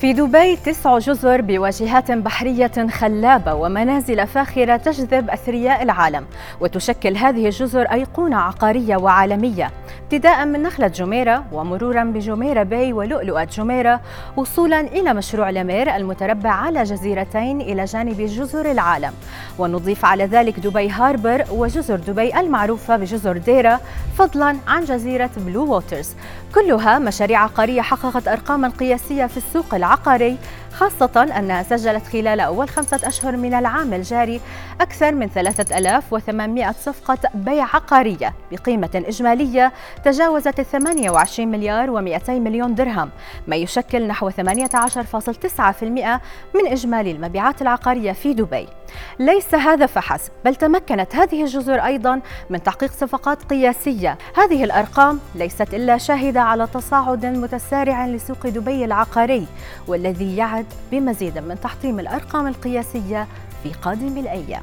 في دبي تسع جزر بواجهات بحرية خلابة ومنازل فاخرة تجذب أثرياء العالم وتشكل هذه الجزر أيقونة عقارية وعالمية. ابتداء من نخلة جميرة ومرورا بجميرة باي ولؤلؤة جميرة وصولا إلى مشروع لا مير المتربع على جزيرتين إلى جانب جزر العالم. ونضيف على ذلك دبي هاربر وجزر دبي المعروفة بجزر ديرة فضلا عن جزيرة بلو ووترز كلها مشاريع عقارية حققت أرقاما قياسية في السوق العقاري. خاصة أنها سجلت خلال أول خمسة أشهر من العام الجاري أكثر من 3800 صفقة بيع عقارية بقيمة إجمالية تجاوزت 28 مليار و200 مليون درهم ما يشكل نحو 18.9% من إجمالي المبيعات العقارية في دبي. ليس هذا فحسب بل تمكنت هذه الجزر أيضا من تحقيق صفقات قياسية. هذه الأرقام ليست إلا شاهدة على تصاعد متسارع لسوق دبي العقاري والذي يعد بمزيد من تحطيم الأرقام القياسية في قادم الأيام.